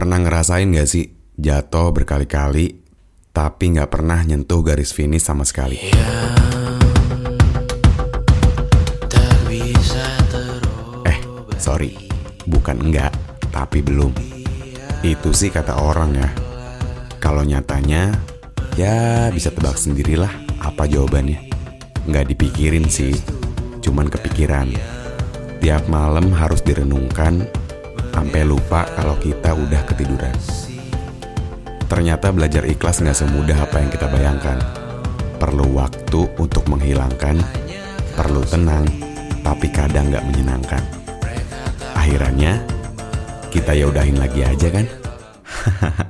Pernah ngerasain gak sih jatuh berkali-kali tapi nggak pernah nyentuh garis finish sama sekali? Eh, sorry, bukan enggak, tapi belum. Itu sih kata orang ya. Kalau nyatanya, ya bisa tebak sendirilah apa jawabannya. Nggak dipikirin sih, cuman kepikiran. Tiap malam harus direnungkan, sampai lupa kalau kita udah ketiduran. Ternyata belajar ikhlas nggak semudah apa yang kita bayangkan. Perlu waktu untuk menghilangkan, perlu tenang, tapi kadang nggak menyenangkan. Akhirannya, kita ya udahin lagi aja kan? Masalah